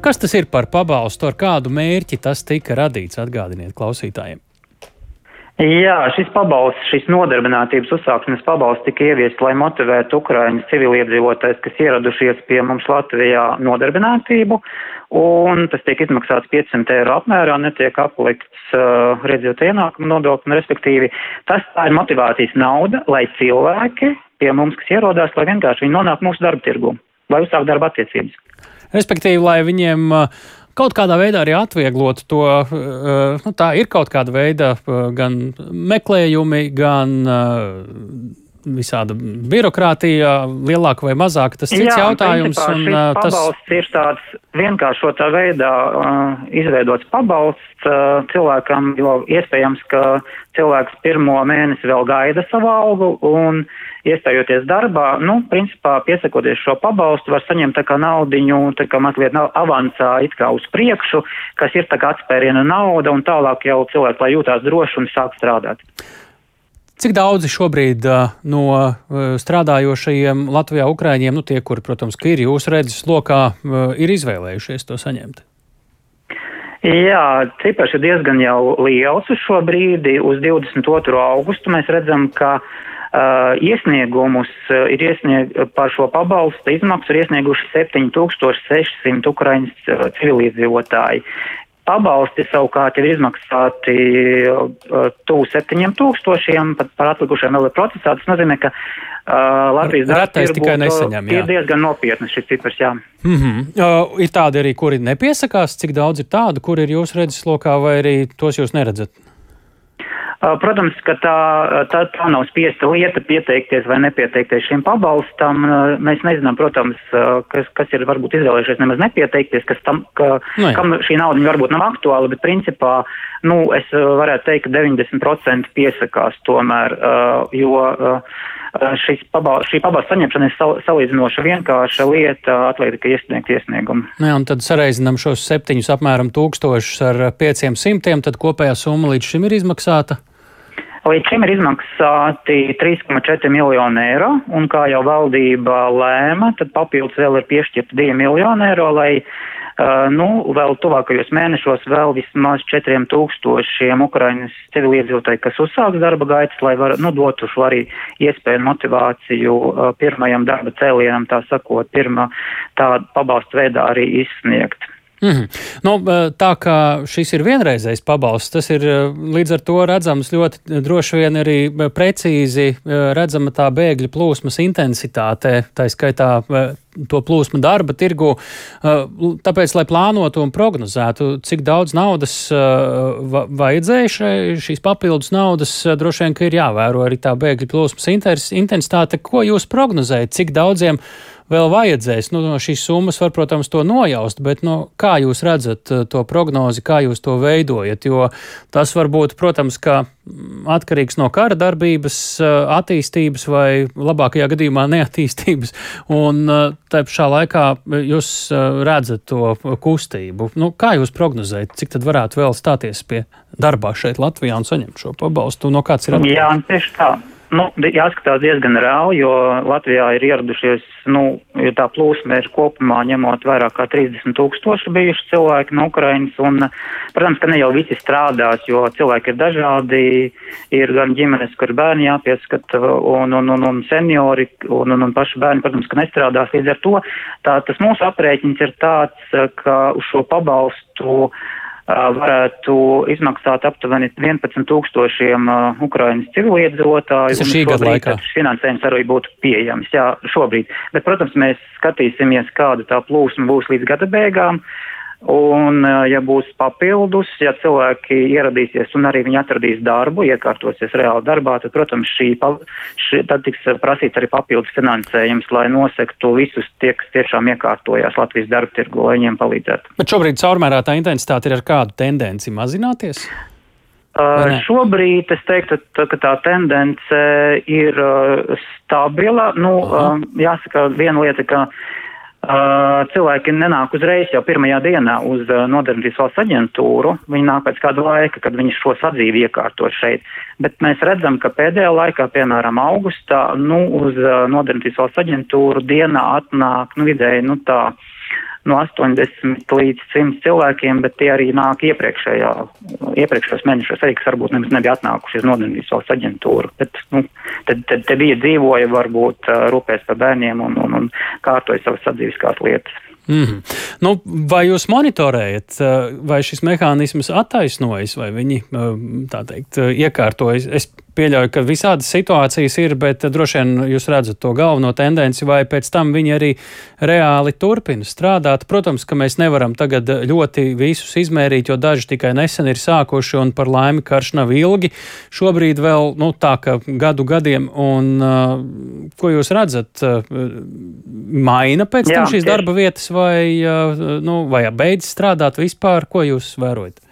Kas tas ir par pabalstu, ar kādu mērķi tas tika radīts? Atgādiniet klausītājiem. Jā, šis pabalsts, šis nodarbinātības uzsākšanas pabalsts tika ieviests, lai motivētu Ukraiņas civiliedzīvotājs, kas ieradušies pie mums Latvijā nodarbinātību, un tas tiek izmaksāts 500 eiro apmērā, netiek aplikts uh, redzot ienākumu nodokli, respektīvi tas tā ir motivācijas nauda, lai cilvēki pie mums, kas ierodās, lai vienkārši viņi nonāk mūsu darba tirgu, lai uzsāk darba attiecības. Respektīvi, lai viņiem uh, kaut kādā veidā arī atvieglot to, uh, nu, tā ir kaut kāda veida uh, gan meklējumi, gan visāda birokrātija, lielāka vai mazāka, tas cits Jā, jautājums. Principā, un, uh, tas pabalsts ir tāds vienkāršotā veidā uh, izveidots pabalsts uh, cilvēkam, jo iespējams, ka cilvēks pirmo mēnesi vēl gaida savu algu un iestājoties darbā, nu, principā piesakoties šo pabalstu, var saņemt tā kā naudiņu, tā kā mazliet avansā it kā uz priekšu, kas ir tā kā atspēriena nauda un tālāk jau cilvēks, lai jūtās droši un sāk strādāt. Cik daudzi šobrīd uh, no uh, strādājošajiem Latvijā, Ukrāņiem, nu tie, kuri, protams, ir jūsu redzes lokā, uh, ir izvēlējušies to saņemt? Jā, cipars ir diezgan jau liels uz šo brīdi. Uz 22. augustu mēs redzam, ka uh, iesniegumus uh, ir iesnieg, par šo pabalstu izmaksu ir iesnieguši 7600 ukraiņas uh, civilīdzīvotāji. Pabalsti savukārt ir izmaksāti uh, tuvu septiņiem tūkstošiem, pat par atlikušiem vēl ir procesā. Tas nozīmē, ka uh, Latvijas darbs tikai nesaņem. Ir diezgan nopietnas šis cipars, jā. Mm -hmm. uh, ir tādi arī, kuri nepiesakās, cik daudz ir tādu, kuri ir jūsu redzeslokā, vai arī tos jūs neredzat? Protams, ka tā, tā, tā nav spiesta lieta pieteikties vai nepieteikties šim pabalstam. Mēs nezinām, protams, kas, kas ir varbūt izvēlējušies nemaz nepieteikties, kas tam, ka, no nu kam šī nauda varbūt nav aktuāla, bet principā, nu, es varētu teikt, ka 90% piesakās tomēr, jo šis pabal, šī pabalsta saņemšana ir sal, salīdzinoši vienkārša lieta, atliek tikai iesniegt iesniegumu. Jā, un tad sareizinām šos septiņus apmēram tūkstošus ar pieciem simtiem, tad kopējā summa līdz šim ir izmaksāta. Līdz šim ir izmaksāti 3,4 miljoni eiro, un kā jau valdība lēma, tad papildus vēl ir piešķirta 2 miljoni eiro, lai uh, nu, vēl tuvākajos mēnešos vēl vismaz 4 tūkstošiem Ukrainas civiliedzīvotāji, kas uzsāks darba gaitas, lai var, nu, dotu šo arī iespēju motivāciju uh, pirmajam darba cēlienam, tā sakot, pirmā tāda pabalstu veidā arī izsniegt. Mm -hmm. nu, tā kā šis ir vienreizējs pabalsts, tas ir līdz ar to redzams ļoti droši vien arī precīzi redzama tā bēgļu plūsmas intensitāte, tā skaitā to plūsmu darba tirgu. Tāpēc, lai plānotu un prognozētu, cik daudz naudas vajadzēja šai, šīs papildus naudas, droši vien, ka ir jāvēro arī tā bēgļu plūsmas intensitāte. Ko jūs prognozējat, cik daudziem vēl vajadzēs. Nu, no šīs summas var, protams, to nojaust, bet nu, kā jūs redzat eh, to prognozi, kā jūs to veidojat? Jo tas var būt, protams, mm, atkarīgs no kara darbības, eh, attīstības vai labākajā gadījumā neattīstības. Un eh, tā pašā laikā jūs redzat to kustību. Nu, kā jūs prognozējat, cik tad varētu vēl stāties pie darbā šeit Latvijā un saņemt šo pabalstu? No kāds ir atkarīgs? Jā, tieši tā. Nu, jāskatās diezgan reāli, jo Latvijā ir ieradušies, nu, ja tā plūsma ir kopumā ņemot vairāk kā 30 tūkstoši bijuši cilvēki no Ukrainas, un, protams, ka ne jau visi strādās, jo cilvēki ir dažādi, ir gan ģimenes, kur bērni jāpieskat, un, un, un, un seniori, un, un, un paši bērni, protams, ka nestrādās. Līdz ar to tā, tas mūsu aprēķins ir tāds, ka uz šo pabalstu varētu izmaksāt aptuveni 11 tūkstošiem uh, Ukrainas civiliedzīvotāju. Tas ir šī gada laikā. Finansējums arī būtu pieejams, jā, šobrīd. Bet, protams, mēs skatīsimies, kāda tā plūsma būs līdz gada beigām. Un, ja būs papildus, ja cilvēki ieradīsies un arī viņi atradīs darbu, iekārtosies reāli darbā, tad, protams, šī, šī, tad tiks prasīts arī papildus finansējums, lai nosektu visus tie, kas tiešām iekārtojās Latvijas darba tirgu, lai viņiem palīdzētu. Bet šobrīd caurmērā tā intensitāte ir ar kādu tendenci mazināties? Uh, šobrīd es teiktu, ka tā tendence ir stabila. Nu, uh, jāsaka, viena lieta, ka cilvēki nenāk uzreiz jau pirmajā dienā uz nodarbinātības valsts aģentūru. Viņi nāk pēc kāda laika, kad viņi šo sadzīvi iekārto šeit. Bet mēs redzam, ka pēdējā laikā, piemēram, augustā, nu, uz nodarbinātības valsts aģentūru dienā atnāk, nu, vidēji, nu, tā no 80 līdz 100 cilvēkiem, bet tie arī nāk iepriekšējā, iepriekšējos mēnešos, arī, kas varbūt nemaz nebija atnākuši uz nodarbības valsts aģentūru. Bet, nu, tad, tad te bija dzīvoja, varbūt rūpēs par bērniem un, un, un kārtoja savas sadzīviskās lietas. Mm -hmm. nu, vai jūs monitorējat, vai šis mehānisms attaisnojas, vai viņi teikt, iekārtojas? Es pieļauju, ka visādas situācijas ir, bet droši vien jūs redzat to galveno tendenci, vai pēc tam viņi arī reāli turpina strādāt. Protams, ka mēs nevaram tagad ļoti visus izmērīt, jo daži tikai nesen ir sākuši, un par laimi karš nav ilgi. Šobrīd vēl nu, tā, ka gadu gadiem, un uh, ko jūs redzat, uh, maina pēc Jā, tam šīs darba vietas, vai, uh, nu, vai beidz strādāt vispār, ko jūs vērojat?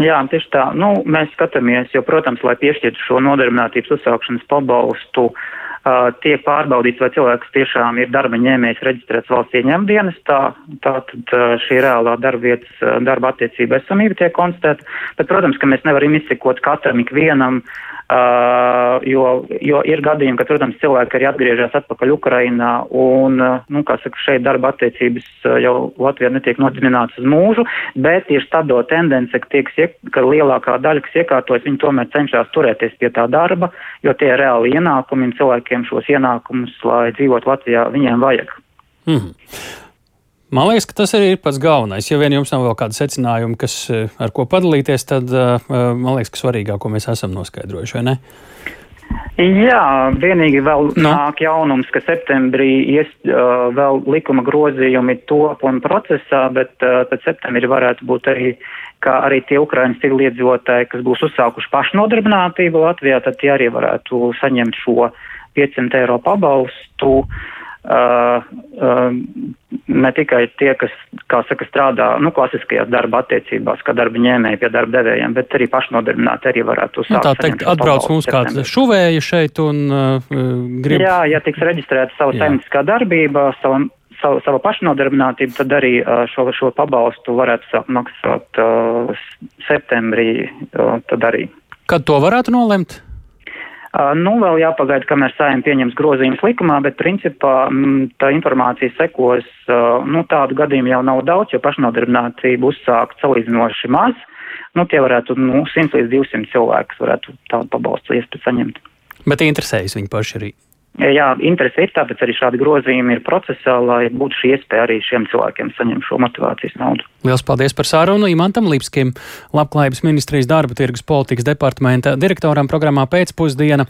Jā, tieši tā. Nu, mēs skatāmies, jo, protams, lai piešķirtu šo nodarbinātības uzsākšanas pabalstu, uh, tiek pārbaudīts, vai cilvēks tiešām ir darba ņēmējs reģistrēts valsts ieņem dienestā. Tātad uh, šī reālā darba vietas, darba attiecība esamība tiek konstatēta. Bet, protams, ka mēs nevaram izsekot katram ikvienam uh, Uh, jo, jo ir gadījumi, ka, protams, cilvēki arī atgriežas atpakaļ Ukrainā un, nu, kā saka, šeit darba attiecības jau Latvijā netiek nodibinātas uz mūžu, bet ir stabila tendence, ka, tiek, ka lielākā daļa, kas iekārtojas, viņi tomēr cenšas turēties pie tā darba, jo tie ir reāli ienākumi un cilvēkiem šos ienākumus, lai dzīvot Latvijā, viņiem vajag. Mm. Man liekas, ka tas arī ir pats galvenais. Ja vien jums nav vēl kāda secinājuma, kas, eh, ar ko padalīties, tad eh, man liekas, ka svarīgāko mēs esam noskaidrojuši, vai ne? Jā, vienīgi vēl no. nāk jaunums, ka septembrī ies uh, vēl likuma grozījumi top un procesā, bet uh, pēc septembrī varētu būt arī, ka arī tie Ukrainas civiliedzīvotāji, kas būs uzsākuši pašnodarbinātību Latvijā, tad tie arī varētu saņemt šo 500 eiro pabalstu. Uh, Uh, uh, ne tikai tie, kas, kā saka, strādā, nu, klasiskajās darba attiecībās, kā darba ņēmēji pie darba devējiem, bet arī pašnodarbināti arī varētu uzsākt. Nu, tā teikt, atbrauc mums kāds šuvēja šeit un uh, grib. Jā, ja tiks reģistrēta savu saimnieciskā darbība, savu, savu, savu pašnodarbinātību, tad arī uh, šo, šo pabalstu varētu sākt maksāt uh, septembrī, uh, tad arī. Kad to varētu nolemt? Nu, vēl jāpagaida, kamēr saimnieks pieņems grozījumus likumā, bet principā mm, tā informācija sekos. Nu, tādu gadījumu jau nav daudz, jo pašnodarbinātību uzsākt salīdzinoši maz. Nu, tie varētu nu, 100 līdz 200 cilvēkus varētu tādu pabalstu iespēju saņemt. Bet interesējas viņi paši arī. Jā, interese ir, tāpēc arī šādi grozījumi ir procesā, lai būtu šī iespēja arī šiem cilvēkiem saņemt šo motivācijas naudu. Lielas paldies par sārunu Imantam Lipskim, Labklājības ministrijas darba tirgus politikas departamenta direktoram programmā pēcpusdiena.